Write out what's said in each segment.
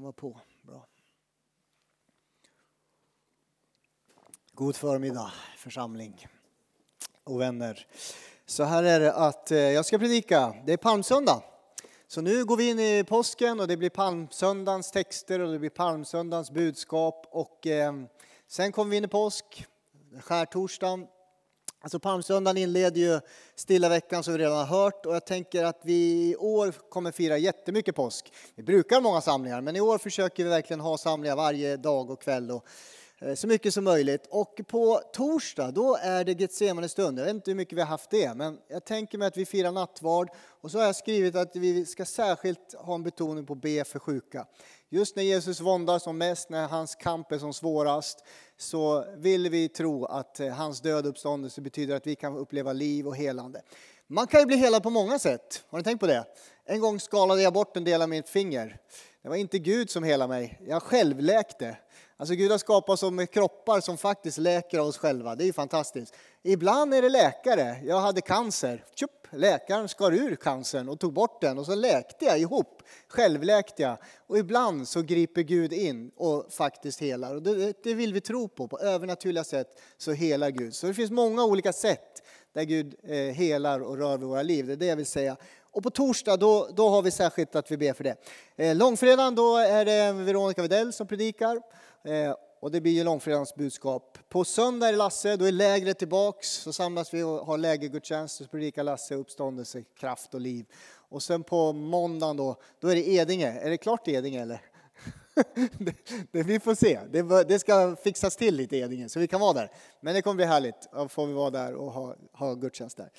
Den var på. Bra. God förmiddag församling och vänner. Så här är det att eh, jag ska predika. Det är palmsöndag. Så nu går vi in i påsken och det blir palmsöndagens texter och det blir palmsöndagens budskap och eh, sen kommer vi in i påsk, skärtorsdagen Alltså palmsöndagen inleder ju stilla veckan som vi redan har hört och jag tänker att vi i år kommer fira jättemycket påsk. Vi brukar ha många samlingar men i år försöker vi verkligen ha samlingar varje dag och kväll och Eh, så mycket som möjligt. Och på torsdag då är det Getsemane stund. Jag vet inte hur mycket vi har haft det men jag tänker mig att vi firar nattvard och så har jag skrivit att vi ska särskilt ha en betoning på be för sjuka. Just när Jesus våndas som mest, när hans kamp är som svårast, så vill vi tro att eh, hans död och uppståndelse betyder att vi kan uppleva liv och helande. Man kan ju bli helad på många sätt. Har ni tänkt på det? En gång skalade jag bort en del av mitt finger. Det var inte Gud som helade mig, jag själv läkte. Alltså Gud har skapat oss med kroppar som faktiskt läker av oss själva. Det är ju fantastiskt. Ibland är det läkare. Jag hade cancer. Tjup, läkaren skar ur cancern och tog bort den och så läkte jag ihop. Självläkte jag. Och ibland så griper Gud in och faktiskt helar. Och det, det vill vi tro på. På övernaturliga sätt så helar Gud. Så det finns många olika sätt där Gud eh, helar och rör vid våra liv. Det är det jag vill säga. Och på torsdag då, då har vi särskilt att vi ber för det. Eh, långfredagen då är det Veronica Widell som predikar. Eh, och det blir ju långfredagens budskap. På söndag är det Lasse, då är lägret tillbaks. Så samlas vi och har lägergudstjänst och predikar Lasse uppståndelse, kraft och liv. Och sen på måndagen då, då är det Edinge. Är det klart Edinge eller? det, det, vi får se. Det, det, ska fixas till lite i Edinge så vi kan vara där. Men det kommer bli härligt. Då får vi vara där och ha, ha gudstjänst där.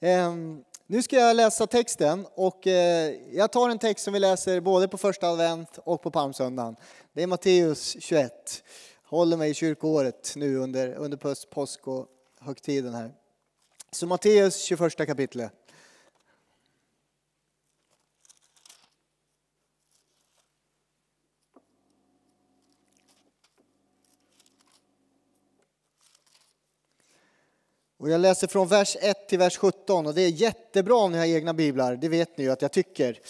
Ehm, nu ska jag läsa texten och eh, jag tar en text som vi läser både på första advent och på palmsöndagen. Det är Matteus 21. Håller mig i kyrkoåret nu under, under påsk och högtiden här. Så Matteus 21 kapitlet. Och jag läser från vers 1 till vers 17 och det är jättebra om ni har egna biblar, det vet ni ju att jag tycker.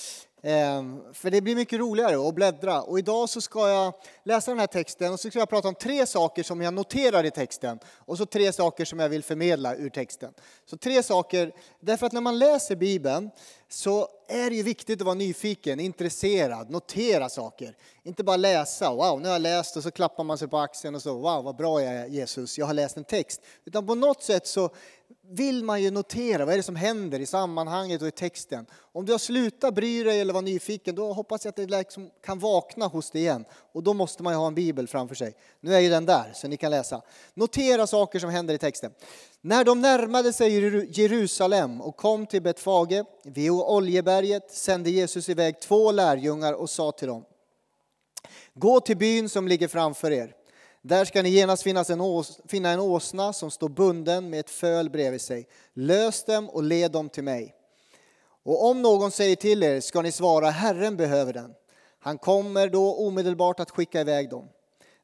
Ehm, för det blir mycket roligare att bläddra. Och idag så ska jag läsa den här texten och så ska jag prata om tre saker som jag noterar i texten och så tre saker som jag vill förmedla ur texten. Så tre saker, därför att när man läser Bibeln så är det ju viktigt att vara nyfiken, intresserad, notera saker. Inte bara läsa, wow, nu har jag läst och så klappar man sig på axeln och så, wow, vad bra jag är Jesus, jag har läst en text. Utan på något sätt så vill man ju notera vad är det som händer i sammanhanget och i texten. Om du har slutat bry dig eller vara nyfiken, då hoppas jag att det liksom kan vakna hos dig igen. Och då måste man ju ha en bibel framför sig. Nu är ju den där, så ni kan läsa. Notera saker som händer i texten. När de närmade sig Jerusalem och kom till Betfage vid Oljeberget sände Jesus iväg två lärjungar och sa till dem Gå till byn som ligger framför er. Där ska ni genast en ås, finna en åsna som står bunden med ett föl bredvid sig. Lös dem och led dem till mig. Och om någon säger till er ska ni svara Herren behöver den. Han kommer då omedelbart att skicka iväg dem.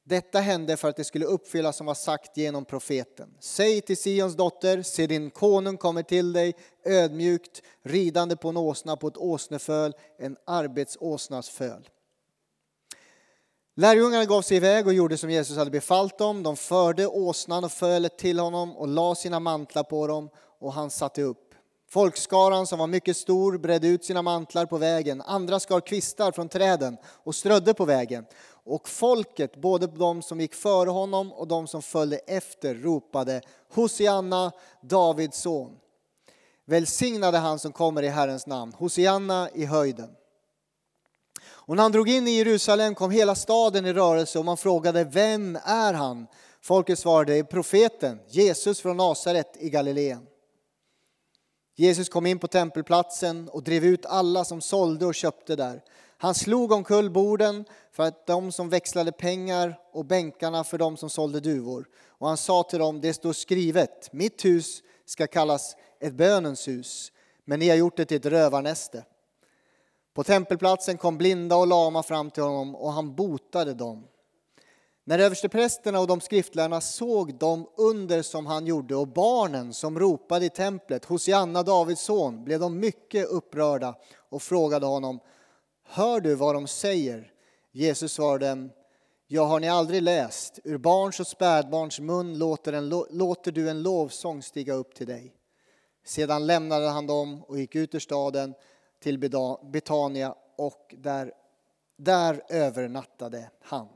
Detta hände för att det skulle uppfyllas som var sagt genom profeten. Säg till Sions dotter, se din konung kommer till dig ödmjukt, ridande på en åsna, på ett åsneföl, en arbetsåsnas föl. Lärjungarna gav sig iväg och gjorde som Jesus hade befallt dem. De förde åsnan och fölet till honom och la sina mantlar på dem och han satte upp. Folkskaran som var mycket stor bredde ut sina mantlar på vägen. Andra skar kvistar från träden och strödde på vägen. Och folket, både de som gick före honom och de som följde efter, ropade Hosianna, Davids son. Välsignade han som kommer i Herrens namn. Hosianna i höjden. Och när han drog in i Jerusalem kom hela staden i rörelse och man frågade vem är han? Folket svarade profeten Jesus från Nasaret i Galileen. Jesus kom in på tempelplatsen och drev ut alla som sålde och köpte där. Han slog omkull borden för att de som växlade pengar och bänkarna för de som sålde duvor. Och han sa till dem, det står skrivet, mitt hus ska kallas ett bönens hus, men ni har gjort det till ett rövarnäste. På tempelplatsen kom blinda och lama fram till honom och han botade dem. När översteprästerna och de skriftlärarna såg de under som han gjorde och barnen som ropade i templet, Hosianna, Davids son, blev de mycket upprörda och frågade honom, hör du vad de säger? Jesus svarade dem, jag har ni aldrig läst, ur barns och spädbarns mun låter, en, låter du en lovsång stiga upp till dig. Sedan lämnade han dem och gick ut ur staden till Betania och där, där övernattade han.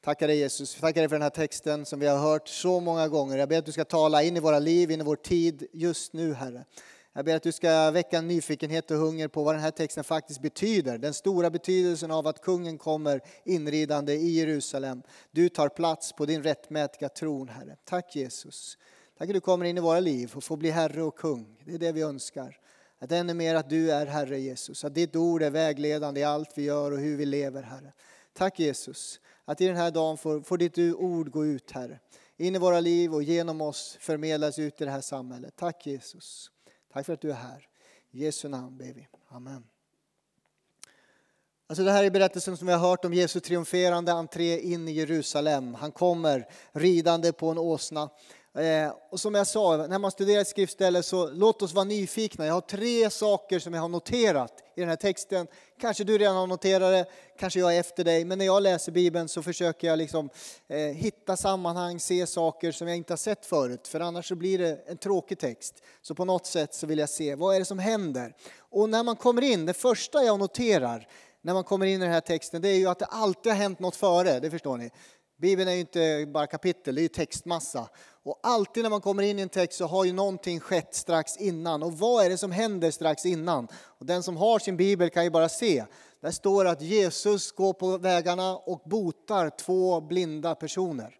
Tackar dig Jesus, tackar dig för den här texten som vi har hört så många gånger. Jag ber att du ska tala in i våra liv, in i vår tid just nu Herre. Jag ber att du ska väcka nyfikenhet och hunger på vad den här texten faktiskt betyder. Den stora betydelsen av att kungen kommer inridande i Jerusalem. Du tar plats på din rättmätiga tron Herre. Tack Jesus. Tack att du kommer in i våra liv och får bli Herre och kung. Det är det vi önskar. Att ännu mer att du är Herre Jesus. Att ditt ord är vägledande i allt vi gör och hur vi lever Herre. Tack Jesus. Att i den här dagen får, får ditt ord gå ut Herre. In i våra liv och genom oss förmedlas ut i det här samhället. Tack Jesus. Tack för att du är här. I Jesu namn ber vi. Amen. Alltså det här är berättelsen som vi har hört om Jesu triumferande entré in i Jerusalem. Han kommer ridande på en åsna. Eh, och som jag sa, när man studerar ett skriftställe så låt oss vara nyfikna. Jag har tre saker som jag har noterat i den här texten. Kanske du redan har noterat det, kanske jag är efter dig. Men när jag läser Bibeln så försöker jag liksom, eh, hitta sammanhang, se saker som jag inte har sett förut. För annars så blir det en tråkig text. Så på något sätt så vill jag se, vad är det som händer? Och när man kommer in, det första jag noterar när man kommer in i den här texten, det är ju att det alltid har hänt något före, det förstår ni. Bibeln är ju inte bara kapitel, det är ju textmassa. Och alltid när man kommer in i en text så har ju någonting skett strax innan. Och vad är det som händer strax innan? Och den som har sin bibel kan ju bara se. Där står att Jesus går på vägarna och botar två blinda personer.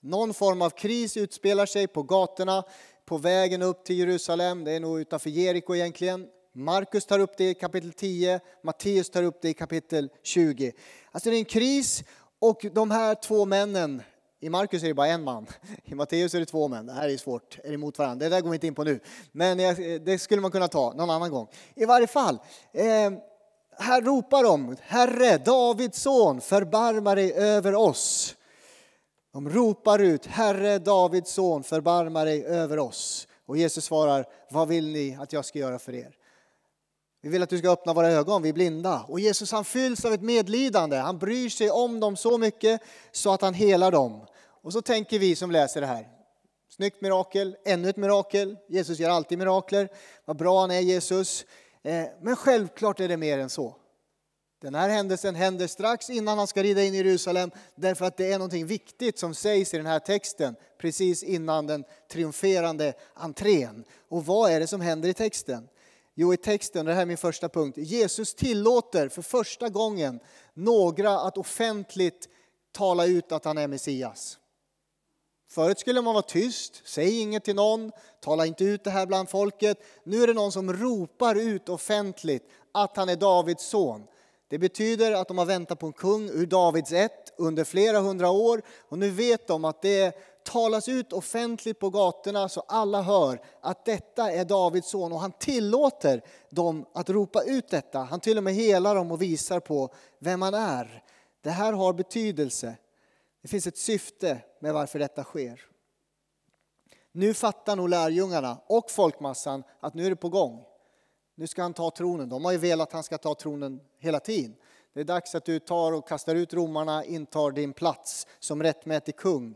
Någon form av kris utspelar sig på gatorna, på vägen upp till Jerusalem. Det är nog utanför Jeriko egentligen. Markus tar upp det i kapitel 10, Matteus tar upp det i kapitel 20. Alltså det är en kris och de här två männen, i Markus är det bara en man, i Matteus är det två män. Det här är svårt, är emot varandra. Det där går vi inte in på nu. Men det skulle man kunna ta någon annan gång. I varje fall, eh, här ropar de, Herre, Davids son, förbarma dig över oss. De ropar ut, Herre, Davids son, förbarma dig över oss. Och Jesus svarar, vad vill ni att jag ska göra för er? Vi vill att du ska öppna våra ögon, vi är blinda. Och Jesus han fylls av ett medlidande. Han bryr sig om dem så mycket så att han helar dem. Och så tänker vi som läser det här. Snyggt mirakel, ännu ett mirakel. Jesus gör alltid mirakler. Vad bra han är Jesus. Eh, men självklart är det mer än så. Den här händelsen händer strax innan han ska rida in i Jerusalem därför att det är något viktigt som sägs i den här texten precis innan den triumferande entrén. Och vad är det som händer i texten? Jo, i texten, det här är min första punkt. Jesus tillåter för första gången några att offentligt tala ut att han är Messias. Förut skulle man vara tyst, säg inget till någon, tala inte ut det här bland folket. Nu är det någon som ropar ut offentligt att han är Davids son. Det betyder att de har väntat på en kung ur Davids ett under flera hundra år och nu vet de att det talas ut offentligt på gatorna så alla hör att detta är Davids son och han tillåter dem att ropa ut detta. Han till och med helar dem och visar på vem han är. Det här har betydelse. Det finns ett syfte med varför detta sker. Nu fattar nog lärjungarna och folkmassan att nu är det på gång. Nu ska han ta tronen. De har ju velat att han ska ta tronen hela tiden. Det är dags att du tar och kastar ut romarna, intar din plats som rättmätig kung.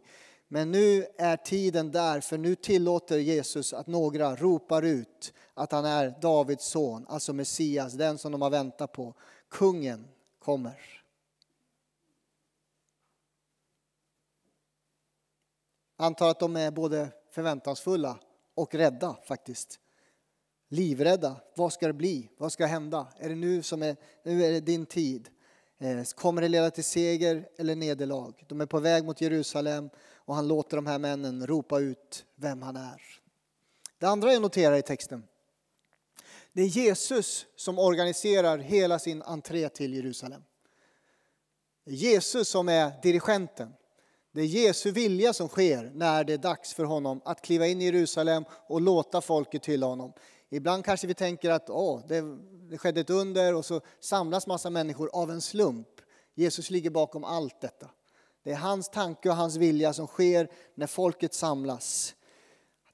Men nu är tiden där, för nu tillåter Jesus att några ropar ut att han är Davids son, alltså Messias, den som de har väntat på. Kungen kommer. Antar att de är både förväntansfulla och rädda faktiskt. Livrädda. Vad ska det bli? Vad ska hända? Är det nu som är, nu är det din tid? Eh, kommer det leda till seger eller nederlag? De är på väg mot Jerusalem och han låter de här männen ropa ut vem han är. Det andra jag noterar i texten, det är Jesus som organiserar hela sin entré till Jerusalem. Det är Jesus som är dirigenten. Det är Jesu vilja som sker när det är dags för honom att kliva in i Jerusalem och låta folket hylla honom. Ibland kanske vi tänker att åh, det, det skedde ett under och så samlas massa människor av en slump. Jesus ligger bakom allt detta. Det är hans tanke och hans vilja som sker när folket samlas.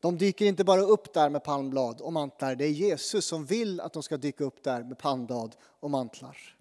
De dyker inte bara upp där med palmblad och mantlar. Det är Jesus som vill att de ska dyka upp där med palmblad och mantlar.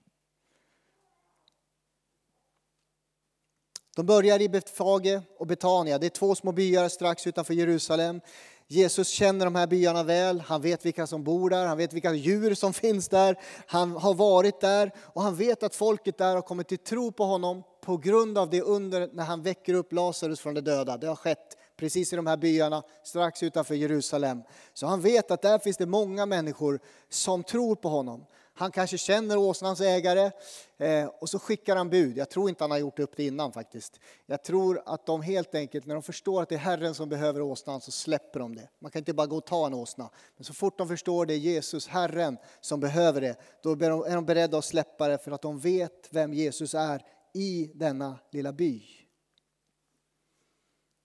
De börjar i Betfage och Betania. Det är två små byar strax utanför Jerusalem. Jesus känner de här byarna väl, han vet vilka som bor där, han vet vilka djur som finns där. Han har varit där och han vet att folket där har kommit till tro på honom på grund av det under när han väcker upp Lazarus från de döda. Det har skett precis i de här byarna strax utanför Jerusalem. Så han vet att där finns det många människor som tror på honom. Han kanske känner åsnans ägare eh, och så skickar han bud. Jag tror inte han har gjort upp det innan faktiskt. Jag tror att de helt enkelt, när de förstår att det är Herren som behöver åsnan så släpper de det. Man kan inte bara gå och ta en åsna. Men så fort de förstår det är Jesus, Herren, som behöver det, då är de beredda att släppa det för att de vet vem Jesus är i denna lilla by.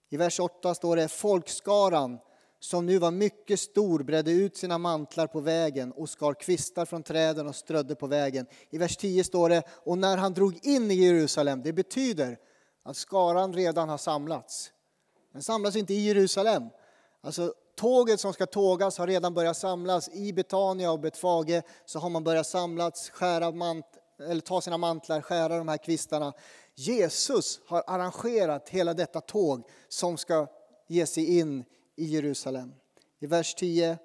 I vers 8 står det folkskaran som nu var mycket stor bredde ut sina mantlar på vägen och skar kvistar från träden och strödde på vägen. I vers 10 står det, och när han drog in i Jerusalem, det betyder att skaran redan har samlats. Den samlas inte i Jerusalem. Alltså tåget som ska tågas har redan börjat samlas i Betania och Betfage så har man börjat samlas, skära mant eller ta sina mantlar, skära de här kvistarna. Jesus har arrangerat hela detta tåg som ska ge sig in i Jerusalem. I vers 10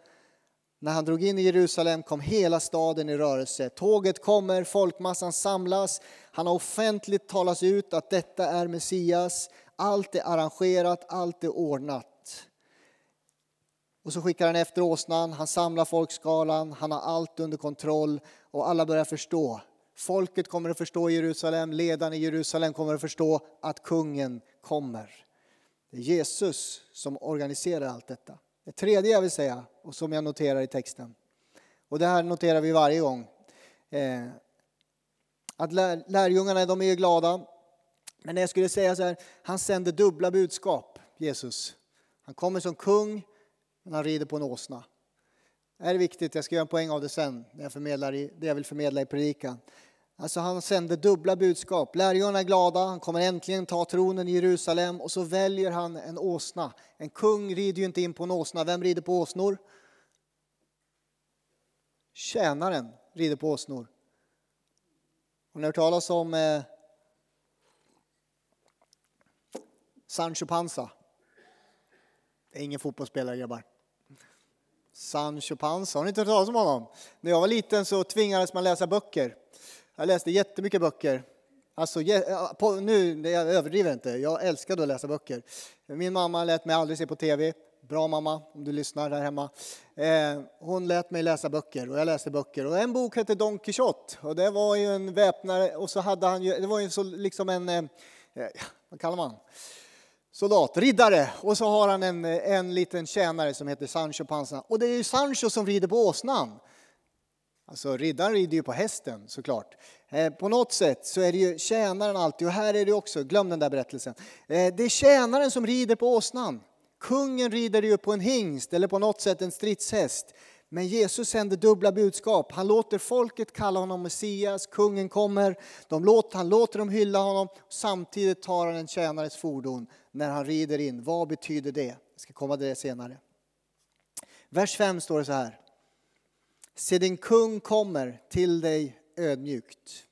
när han drog in i Jerusalem kom hela staden i rörelse. Tåget kommer, folkmassan samlas. Han har offentligt talat ut att detta är Messias. Allt är arrangerat, allt är ordnat. Och så skickar han efter åsnan, han samlar folkskalan, han har allt under kontroll och alla börjar förstå. Folket kommer att förstå Jerusalem, ledarna i Jerusalem kommer att förstå att kungen kommer. Det är Jesus som organiserar allt detta. Det tredje jag vill säga, och som jag noterar i texten, och det här noterar vi varje gång, eh, att lärjungarna de är glada, men jag skulle säga så här, han sänder dubbla budskap, Jesus. Han kommer som kung, men han rider på en åsna. Det är viktigt, jag ska göra en poäng av det sen, när jag förmedlar det jag vill förmedla i predikan. Alltså han sände dubbla budskap. Lärjungarna är glada, han kommer äntligen ta tronen i Jerusalem och så väljer han en åsna. En kung rider ju inte in på en åsna. Vem rider på åsnor? Tjänaren rider på åsnor. Har ni hört talas om eh, Sancho Panza? Det är ingen fotbollsspelare grabbar. Sancho Panza, har ni inte hört talas om honom? När jag var liten så tvingades man läsa böcker. Jag läste jättemycket böcker. Alltså, på, nu, jag överdriver inte, jag älskade att läsa böcker. Min mamma lät mig aldrig se på TV. Bra mamma, om du lyssnar där hemma. Eh, hon lät mig läsa böcker och jag läste böcker. Och en bok hette Don Quijote och det var ju en väpnare och så hade han ju, det var ju så liksom en, eh, eh vad kallar man? soldat, riddare och så har han en, eh, en liten tjänare som heter Sancho Panza. Och det är ju Sancho som rider på åsnan. Alltså riddaren rider ju på hästen såklart. Eh, på något sätt så är det ju tjänaren alltid, och här är det också, glöm den där berättelsen. Eh, det är tjänaren som rider på åsnan. Kungen rider ju på en hingst eller på något sätt en stridshäst. Men Jesus sänder dubbla budskap. Han låter folket kalla honom Messias, kungen kommer, de låter, han låter dem hylla honom. Samtidigt tar han en tjänares fordon när han rider in. Vad betyder det? Jag ska komma till det senare. Vers 5 står det så här. Se din kung kommer till dig ödmjukt.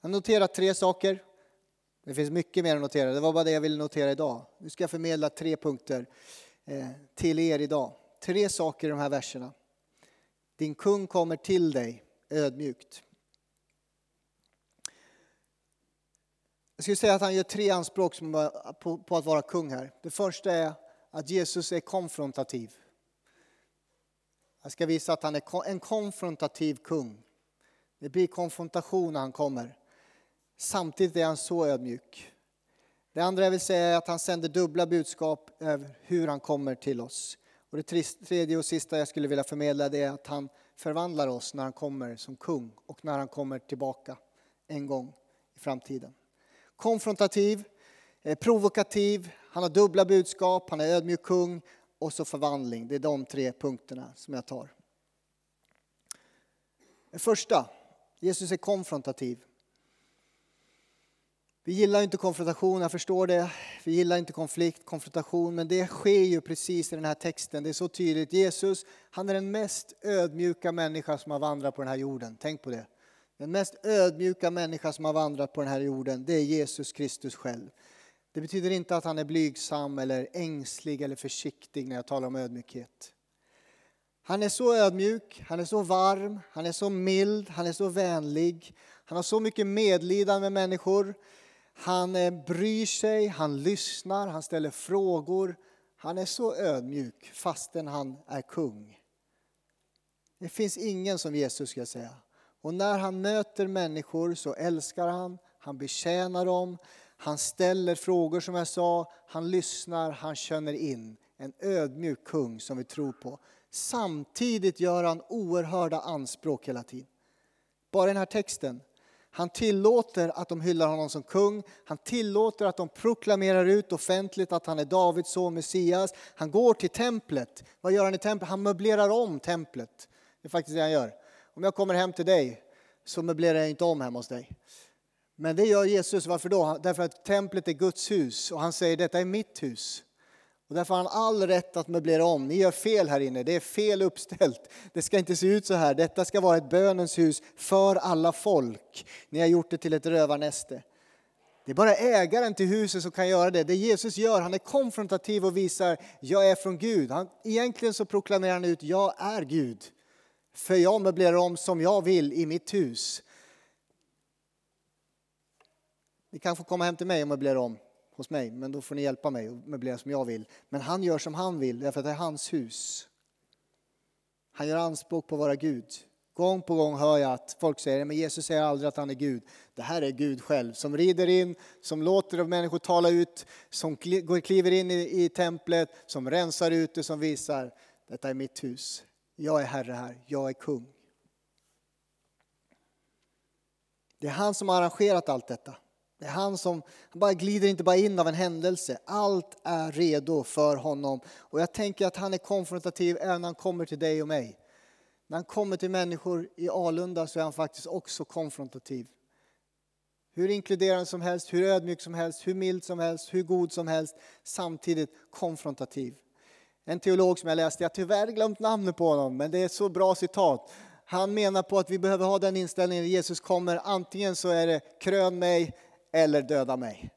Jag har noterat tre saker. Det finns mycket mer att notera. Det var bara det jag ville notera idag. Nu ska jag förmedla tre punkter eh, till er idag. Tre saker i de här verserna. Din kung kommer till dig ödmjukt. Jag skulle säga att han gör tre anspråk på att vara kung här. Det första är att Jesus är konfrontativ. Jag ska visa att han är en konfrontativ kung. Det blir konfrontation när han kommer. Samtidigt är han så ödmjuk. Det andra jag vill säga är att han sänder dubbla budskap över hur han kommer till oss. Och det tredje och sista jag skulle vilja förmedla det är att han förvandlar oss när han kommer som kung och när han kommer tillbaka en gång i framtiden. Konfrontativ, eh, provokativ, han har dubbla budskap, han är ödmjuk kung och så förvandling. Det är de tre punkterna som jag tar. Den första, Jesus är konfrontativ. Vi gillar inte konfrontation, jag förstår det. Vi gillar inte konflikt, konfrontation, men det sker ju precis i den här texten. Det är så tydligt. Jesus, han är den mest ödmjuka människa som har vandrat på den här jorden. Tänk på det. Den mest ödmjuka människa som har vandrat på den här jorden, det är Jesus Kristus själv. Det betyder inte att han är blygsam eller ängslig eller försiktig när jag talar om ödmjukhet. Han är så ödmjuk, han är så varm, han är så mild, han är så vänlig. Han har så mycket medlidande med människor. Han eh, bryr sig, han lyssnar, han ställer frågor. Han är så ödmjuk fastän han är kung. Det finns ingen som Jesus ska jag säga. Och när han möter människor så älskar han, han betjänar dem, han ställer frågor som jag sa, han lyssnar, han känner in. En ödmjuk kung som vi tror på. Samtidigt gör han oerhörda anspråk hela tiden. Bara den här texten. Han tillåter att de hyllar honom som kung. Han tillåter att de proklamerar ut offentligt att han är Davids son, Messias. Han går till templet. Vad gör han i templet? Han möblerar om templet. Det är faktiskt det han gör. Om jag kommer hem till dig så möblerar jag inte om hemma hos dig. Men det gör Jesus. Varför då? Därför att templet är Guds hus och han säger detta är mitt hus. Och därför har han all rätt att möblera om. Ni gör fel här inne, det är fel uppställt. Det ska inte se ut så här. Detta ska vara ett bönens hus för alla folk. Ni har gjort det till ett rövarnäste. Det är bara ägaren till huset som kan göra det. Det Jesus gör, han är konfrontativ och visar, jag är från Gud. Han, egentligen så proklamerar han ut, jag är Gud. För jag möblerar om som jag vill i mitt hus. Ni kan få komma hem till mig och möblera om hos mig, men då får ni hjälpa mig och möblera som jag vill. Men han gör som han vill, därför att det är hans hus. Han gör anspråk på att vara Gud. Gång på gång hör jag att folk säger men Jesus säger aldrig att han är Gud. Det här är Gud själv som rider in, som låter människor tala ut, som kliver in i, i templet, som rensar ut det, som visar detta är mitt hus. Jag är herre här, jag är kung. Det är han som har arrangerat allt detta. Det är han som han bara glider inte bara in av en händelse. Allt är redo för honom. Och jag tänker att han är konfrontativ även när han kommer till dig och mig. När han kommer till människor i Alunda så är han faktiskt också konfrontativ. Hur inkluderande som helst, hur ödmjuk som helst, hur mild som helst, hur god som helst. Samtidigt konfrontativ. En teolog som jag läste, jag har tyvärr glömt namnet på honom, men det är ett så bra citat. Han menar på att vi behöver ha den inställningen när Jesus kommer, antingen så är det krön mig eller döda mig.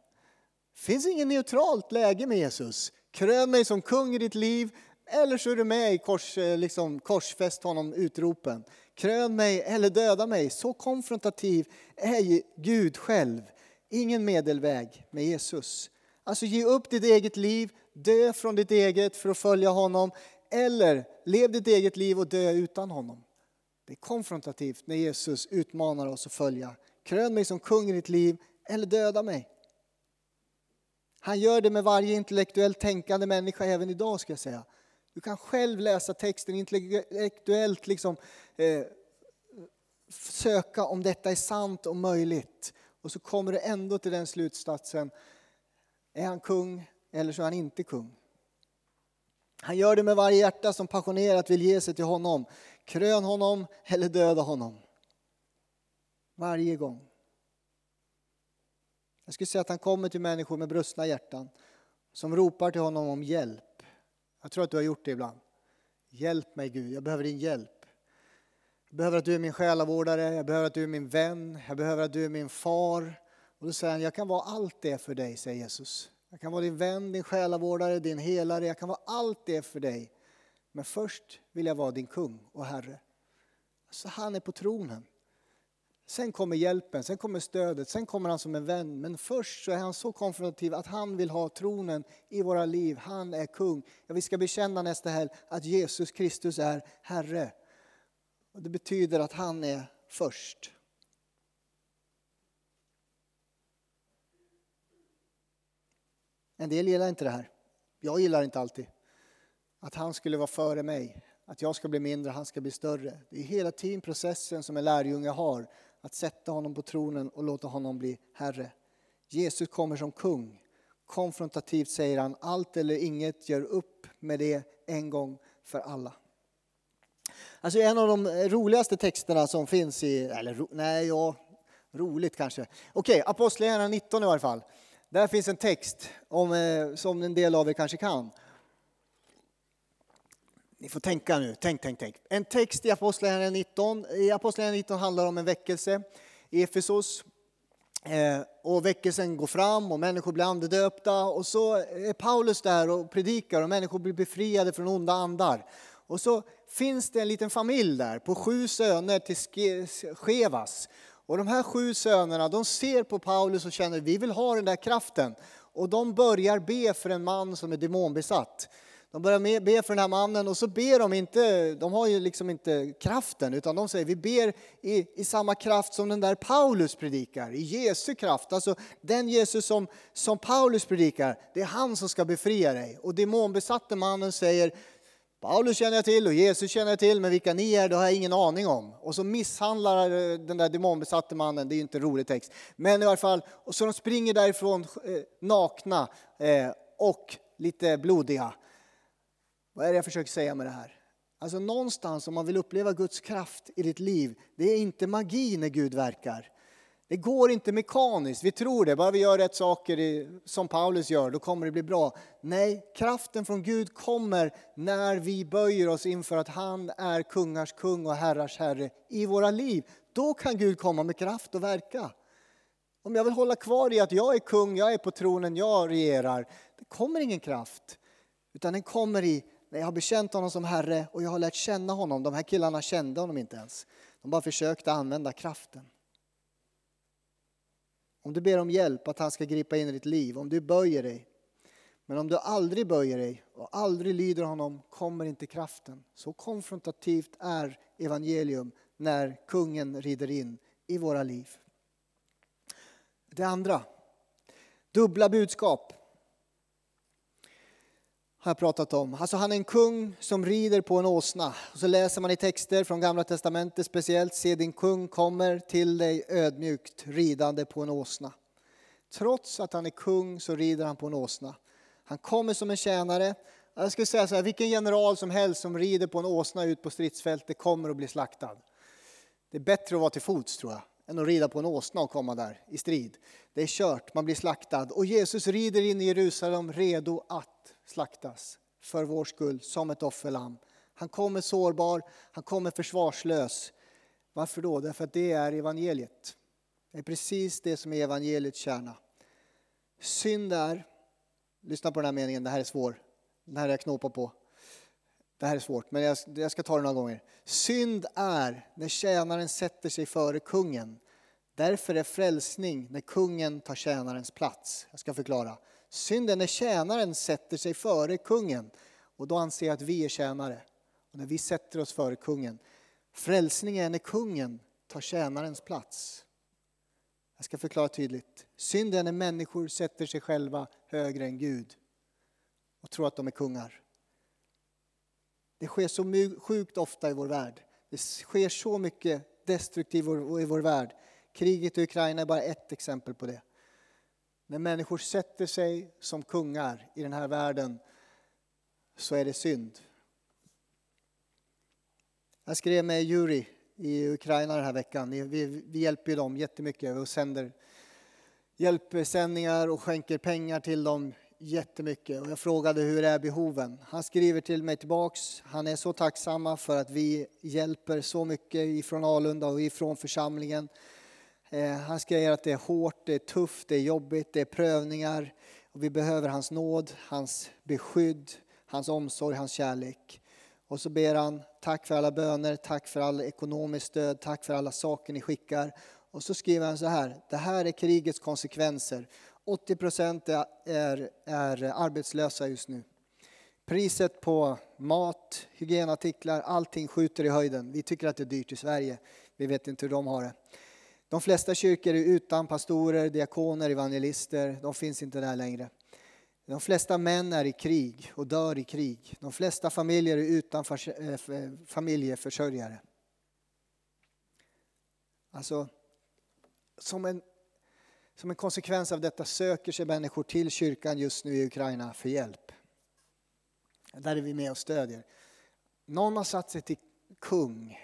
Det finns inget neutralt läge med Jesus. Krön mig som kung i ditt liv eller så är du med i kors, eh, liksom, korsfäst honom utropen. Krön mig eller döda mig. Så konfrontativ är Gud själv. Ingen medelväg med Jesus. Alltså ge upp ditt eget liv, dö från ditt eget för att följa honom. Eller lev ditt eget liv och dö utan honom. Det är konfrontativt när Jesus utmanar oss att följa. Krön mig som kung i ditt liv eller döda mig. Han gör det med varje intellektuellt tänkande människa även idag ska jag säga. Du kan själv läsa texten intellektuellt liksom, eh, söka om detta är sant och möjligt. Och så kommer du ändå till den slutsatsen. Är han kung eller så är han inte kung? Han gör det med varje hjärta som passionerat vill ge sig till honom. Krön honom eller döda honom. Varje gång. Jag skulle säga att han kommer till människor med brustna hjärtan som ropar till honom om hjälp. Jag tror att du har gjort det ibland. Hjälp mig Gud, jag behöver din hjälp. Jag behöver att du är min själavårdare, jag behöver att du är min vän, jag behöver att du är min far. Och då säger han, jag kan vara allt det för dig, säger Jesus. Jag kan vara din vän, din själavårdare, din helare, jag kan vara allt det för dig. Men först vill jag vara din kung och herre. Så han är på tronen. Sen kommer hjälpen, sen kommer stödet, sen kommer han som en vän. Men först så är han så konfrontativ att han vill ha tronen i våra liv. Han är kung. Ja, vi ska bekänna nästa helg att Jesus Kristus är Herre. Och det betyder att han är först. En del gillar inte det här. Jag gillar inte alltid. Att han skulle vara före mig. Att jag ska bli mindre, han ska bli större. Det är hela tiden processen som en lärjunge har att sätta honom på tronen och låta honom bli Herre. Jesus kommer som kung. Konfrontativt säger han, allt eller inget, gör upp med det en gång för alla. Alltså en av de roligaste texterna som finns i, eller nej, ja, roligt kanske. Okej, Apostlagärningarna 19 i varje fall. Där finns en text om, eh, som en del av er kanske kan. Ni får tänka nu, tänk, tänk, tänk. En text i Apostlagärningarna 19. I Apostlagärningarna 19 handlar om en väckelse i Efesos. Eh, och väckelsen går fram och människor blir andedöpta och så är Paulus där och predikar och människor blir befriade från onda andar. Och så finns det en liten familj där på sju söner till Skevas. Och de här sju sönerna de ser på Paulus och känner vi vill ha den där kraften. Och de börjar be för en man som är demonbesatt. De börjar be för den här mannen och så ber de inte, de har ju liksom inte kraften utan de säger vi ber i, i samma kraft som den där Paulus predikar, i Jesu kraft. Alltså den Jesus som, som Paulus predikar, det är han som ska befria dig. Och demonbesatte mannen säger Paulus känner jag till och Jesus känner jag till, men vilka ni är det har jag ingen aning om. Och så misshandlar eh, den där demonbesatte mannen, det är ju inte en rolig text. Men i alla fall, och så de springer därifrån eh, nakna eh, och lite blodiga. Vad är det jag försöker säga med det här? Alltså någonstans om man vill uppleva Guds kraft i ditt liv, det är inte magi när Gud verkar. Det går inte mekaniskt, vi tror det, bara vi gör rätt saker som Paulus gör, då kommer det bli bra. Nej, kraften från Gud kommer när vi böjer oss inför att han är kungars kung och herrars herre i våra liv. Då kan Gud komma med kraft och verka. Om jag vill hålla kvar i att jag är kung, jag är på tronen, jag regerar, det kommer ingen kraft. Utan den kommer i när jag har bekänt honom som Herre och jag har lärt känna honom. De här killarna kände honom inte ens. De bara försökte använda kraften. Om du ber om hjälp att han ska gripa in i ditt liv, om du böjer dig. Men om du aldrig böjer dig och aldrig lyder honom kommer inte kraften. Så konfrontativt är evangelium när kungen rider in i våra liv. Det andra, dubbla budskap har jag pratat om. Alltså han är en kung som rider på en åsna. Och så läser man i texter från Gamla Testamentet speciellt, se din kung kommer till dig ödmjukt ridande på en åsna. Trots att han är kung så rider han på en åsna. Han kommer som en tjänare. Jag skulle säga så här, vilken general som helst som rider på en åsna ut på stridsfältet kommer att bli slaktad. Det är bättre att vara till fots tror jag, än att rida på en åsna och komma där i strid. Det är kört, man blir slaktad. Och Jesus rider in i Jerusalem redo att slaktas för vår skull som ett offerlamm. Han kommer sårbar, han kommer försvarslös. Varför då? Därför att det är evangeliet. Det är precis det som är evangeliets kärna. Synd är, lyssna på den här meningen, det här är svår. Den här är jag knåpar på. Det här är svårt, men jag, jag ska ta det några gånger. Synd är när tjänaren sätter sig före kungen. Därför är frälsning när kungen tar tjänarens plats. Jag ska förklara. Synden är när tjänaren sätter sig före kungen och då anser jag att vi är tjänare. Och när vi sätter oss före kungen. Frälsning är när kungen tar tjänarens plats. Jag ska förklara tydligt. Synd är när människor sätter sig själva högre än Gud och tror att de är kungar. Det sker så sjukt ofta i vår värld. Det sker så mycket destruktivt i vår värld. Kriget i Ukraina är bara ett exempel på det. När människor sätter sig som kungar i den här världen så är det synd. Jag skrev med Juri i Ukraina den här veckan. Vi, vi hjälper dem jättemycket och sänder hjälpsändningar och skänker pengar till dem jättemycket. Och jag frågade hur är behoven? Han skriver till mig tillbaks. Han är så tacksamma för att vi hjälper så mycket ifrån Alunda och ifrån församlingen. Eh, han skriver att det är hårt, det är tufft, det är jobbigt, det är prövningar. Och vi behöver hans nåd, hans beskydd, hans omsorg, hans kärlek. Och så ber han, tack för alla böner, tack för all ekonomiskt stöd, tack för alla saker ni skickar. Och så skriver han så här, det här är krigets konsekvenser. 80 procent är, är, är arbetslösa just nu. Priset på mat, hygienartiklar, allting skjuter i höjden. Vi tycker att det är dyrt i Sverige. Vi vet inte hur de har det. De flesta kyrkor är utan pastorer, diakoner, evangelister. De finns inte där längre. De flesta män är i krig och dör i krig. De flesta familjer är utan eh, eh, familjeförsörjare. Alltså, som en, som en konsekvens av detta söker sig människor till kyrkan just nu i Ukraina för hjälp. Där är vi med och stödjer. Någon har satt sig till kung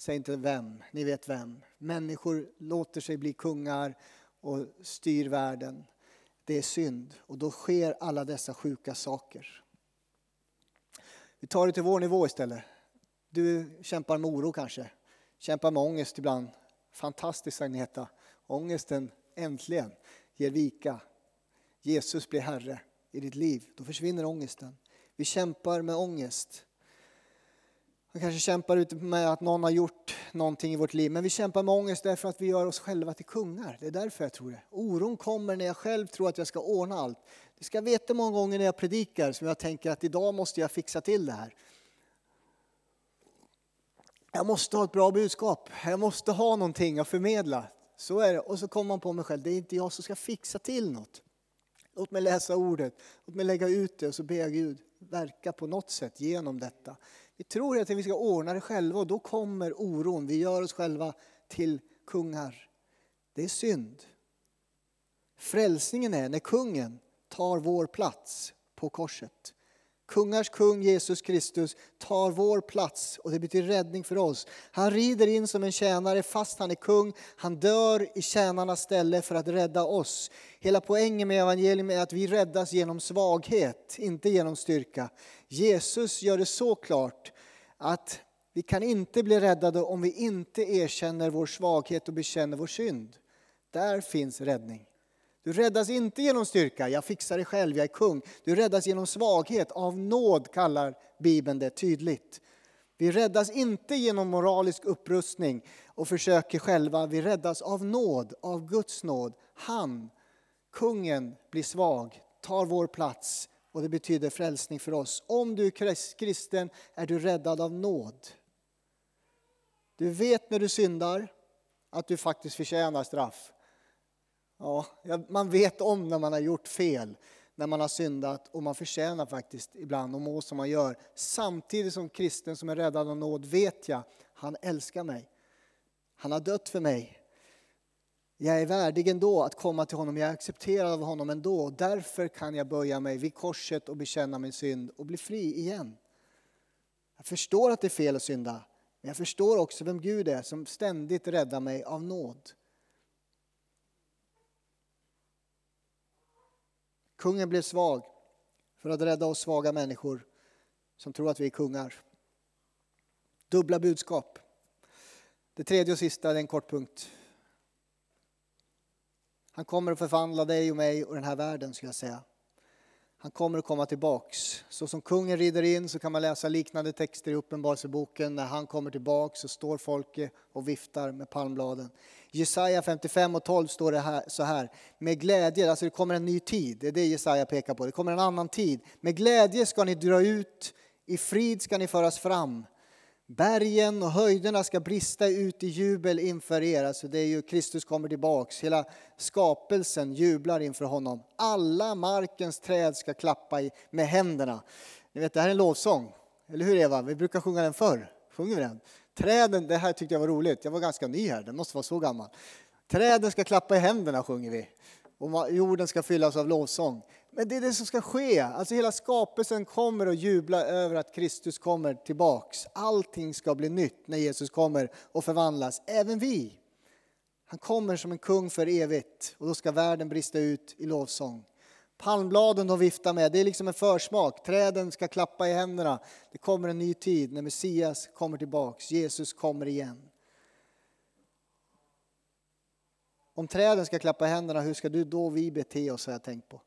Säg inte vem, ni vet vem. Människor låter sig bli kungar och styr världen. Det är synd och då sker alla dessa sjuka saker. Vi tar det till vår nivå istället. Du kämpar med oro kanske, kämpar med ångest ibland. Fantastiskt Agneta, ångesten äntligen ger vika. Jesus blir Herre i ditt liv, då försvinner ångesten. Vi kämpar med ångest. Vi kanske kämpar ut med att någon har gjort någonting i vårt liv, men vi kämpar med ångest därför att vi gör oss själva till kungar. Det är därför jag tror det. Oron kommer när jag själv tror att jag ska ordna allt. Det ska jag veta många gånger när jag predikar som jag tänker att idag måste jag fixa till det här. Jag måste ha ett bra budskap, jag måste ha någonting att förmedla. Så är det. Och så kommer man på mig själv, det är inte jag som ska fixa till något. Låt mig läsa ordet, låt mig lägga ut det och så ber jag Gud verka på något sätt genom detta. Vi tror att vi ska ordna det själva och då kommer oron. Vi gör oss själva till kungar. Det är synd. Frälsningen är när kungen tar vår plats på korset. Kungars kung Jesus Kristus tar vår plats och det betyder räddning för oss. Han rider in som en tjänare fast han är kung. Han dör i tjänarnas ställe för att rädda oss. Hela poängen med evangelium är att vi räddas genom svaghet, inte genom styrka. Jesus gör det så klart att vi kan inte bli räddade om vi inte erkänner vår svaghet och bekänner vår synd. Där finns räddning. Du räddas inte genom styrka, jag fixar det själv, jag är kung. Du räddas genom svaghet, av nåd kallar Bibeln det tydligt. Vi räddas inte genom moralisk upprustning och försöker själva, vi räddas av nåd, av Guds nåd. Han, kungen, blir svag, tar vår plats och det betyder frälsning för oss. Om du är kristen är du räddad av nåd. Du vet när du syndar att du faktiskt förtjänar straff. Ja, man vet om när man har gjort fel, när man har syndat och man förtjänar faktiskt ibland att må som man gör. Samtidigt som kristen som är räddad av nåd vet jag, han älskar mig. Han har dött för mig. Jag är värdig ändå att komma till honom, jag är accepterad av honom ändå. Därför kan jag böja mig vid korset och bekänna min synd och bli fri igen. Jag förstår att det är fel att synda, men jag förstår också vem Gud är som ständigt räddar mig av nåd. Kungen blev svag för att rädda oss svaga människor som tror att vi är kungar. Dubbla budskap. Det tredje och sista är en kort punkt. Han kommer att förvandla dig och mig och den här världen, skulle jag säga. Han kommer att komma tillbaks. Så som kungen rider in så kan man läsa liknande texter i Uppenbarelseboken. När han kommer tillbaks så står folket och viftar med palmbladen. Jesaja 55 och 12 står det här, så här. Med glädje, alltså det kommer en ny tid. Det är det Jesaja pekar på. Det kommer en annan tid. Med glädje ska ni dra ut, i frid ska ni föras fram. Bergen och höjderna ska brista ut i jubel inför er. Alltså det är ju Kristus kommer tillbaks. Hela skapelsen jublar inför honom. Alla markens träd ska klappa i, med händerna. Ni vet, det här är en lovsång. Eller hur Eva? Vi brukar sjunga den förr. Sjunger vi den? Träden, det här tyckte jag var roligt. Jag var ganska ny här, den måste vara så gammal. Träden ska klappa i händerna sjunger vi. Och jorden ska fyllas av lovsång. Men det är det som ska ske. Alltså hela skapelsen kommer att jubla över att Kristus kommer tillbaks. Allting ska bli nytt när Jesus kommer och förvandlas. Även vi. Han kommer som en kung för evigt och då ska världen brista ut i lovsång. Palmbladen de viftar med, det är liksom en försmak. Träden ska klappa i händerna. Det kommer en ny tid när Messias kommer tillbaks. Jesus kommer igen. Om träden ska klappa i händerna, hur ska du då vi bete oss har jag tänkt på.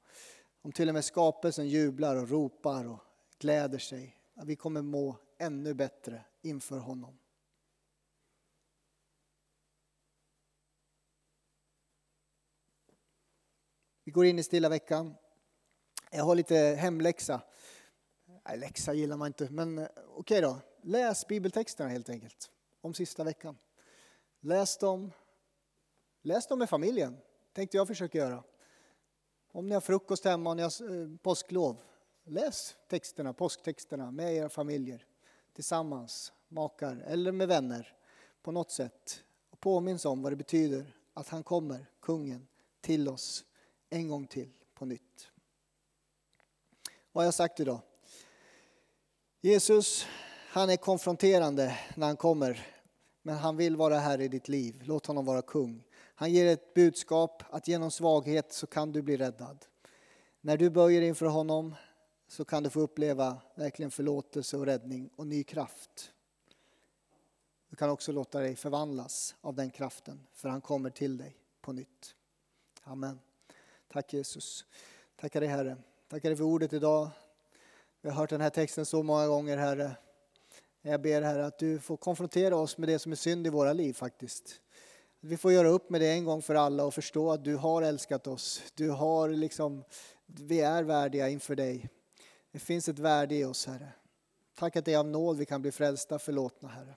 Om till och med skapelsen jublar och ropar och gläder sig. Vi kommer må ännu bättre inför honom. Vi går in i stilla veckan. Jag har lite hemläxa. Nej, läxa gillar man inte, men eh, okej okay då. Läs bibeltexterna helt enkelt om sista veckan. Läs dem. Läs dem med familjen, tänkte jag försöka göra. Om ni har frukost hemma och ni har eh, påsklov, läs texterna, påsktexterna med era familjer tillsammans, makar eller med vänner på något sätt. Och påminns om vad det betyder att han kommer, kungen, till oss en gång till på nytt. Vad har jag sagt idag? Jesus, han är konfronterande när han kommer, men han vill vara här i ditt liv. Låt honom vara kung. Han ger ett budskap att genom svaghet så kan du bli räddad. När du böjer inför honom så kan du få uppleva verkligen förlåtelse och räddning och ny kraft. Du kan också låta dig förvandlas av den kraften, för han kommer till dig på nytt. Amen. Tack Jesus. Tackar dig Herre. Tackar dig för ordet idag. Vi har hört den här texten så många gånger Herre. Jag ber Herre att du får konfrontera oss med det som är synd i våra liv faktiskt. Vi får göra upp med det en gång för alla och förstå att du har älskat oss. Du har liksom, vi är värdiga inför dig. Det finns ett värde i oss Herre. Tack att det är av nåd vi kan bli frälsta, förlåtna Herre.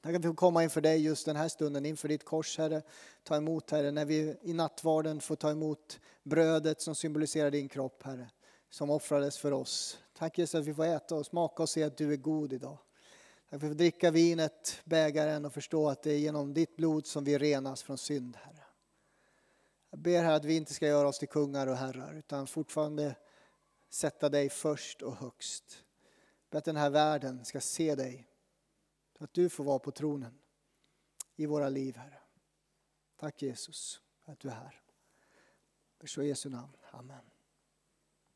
Tack att vi får komma inför dig just den här stunden, inför ditt kors Herre. Ta emot Herre, när vi i nattvarden får ta emot brödet som symboliserar din kropp Herre, som offrades för oss. Tack Jesus att vi får äta och smaka och se att du är god idag. Tack att får dricka vinet, bägaren och förstå att det är genom ditt blod som vi renas från synd Herre. Jag ber här att vi inte ska göra oss till kungar och herrar utan fortfarande sätta dig först och högst. Jag ber att den här världen ska se dig att du får vara på tronen i våra liv, Herre. Tack Jesus för att du är här. I Jesu namn. Amen.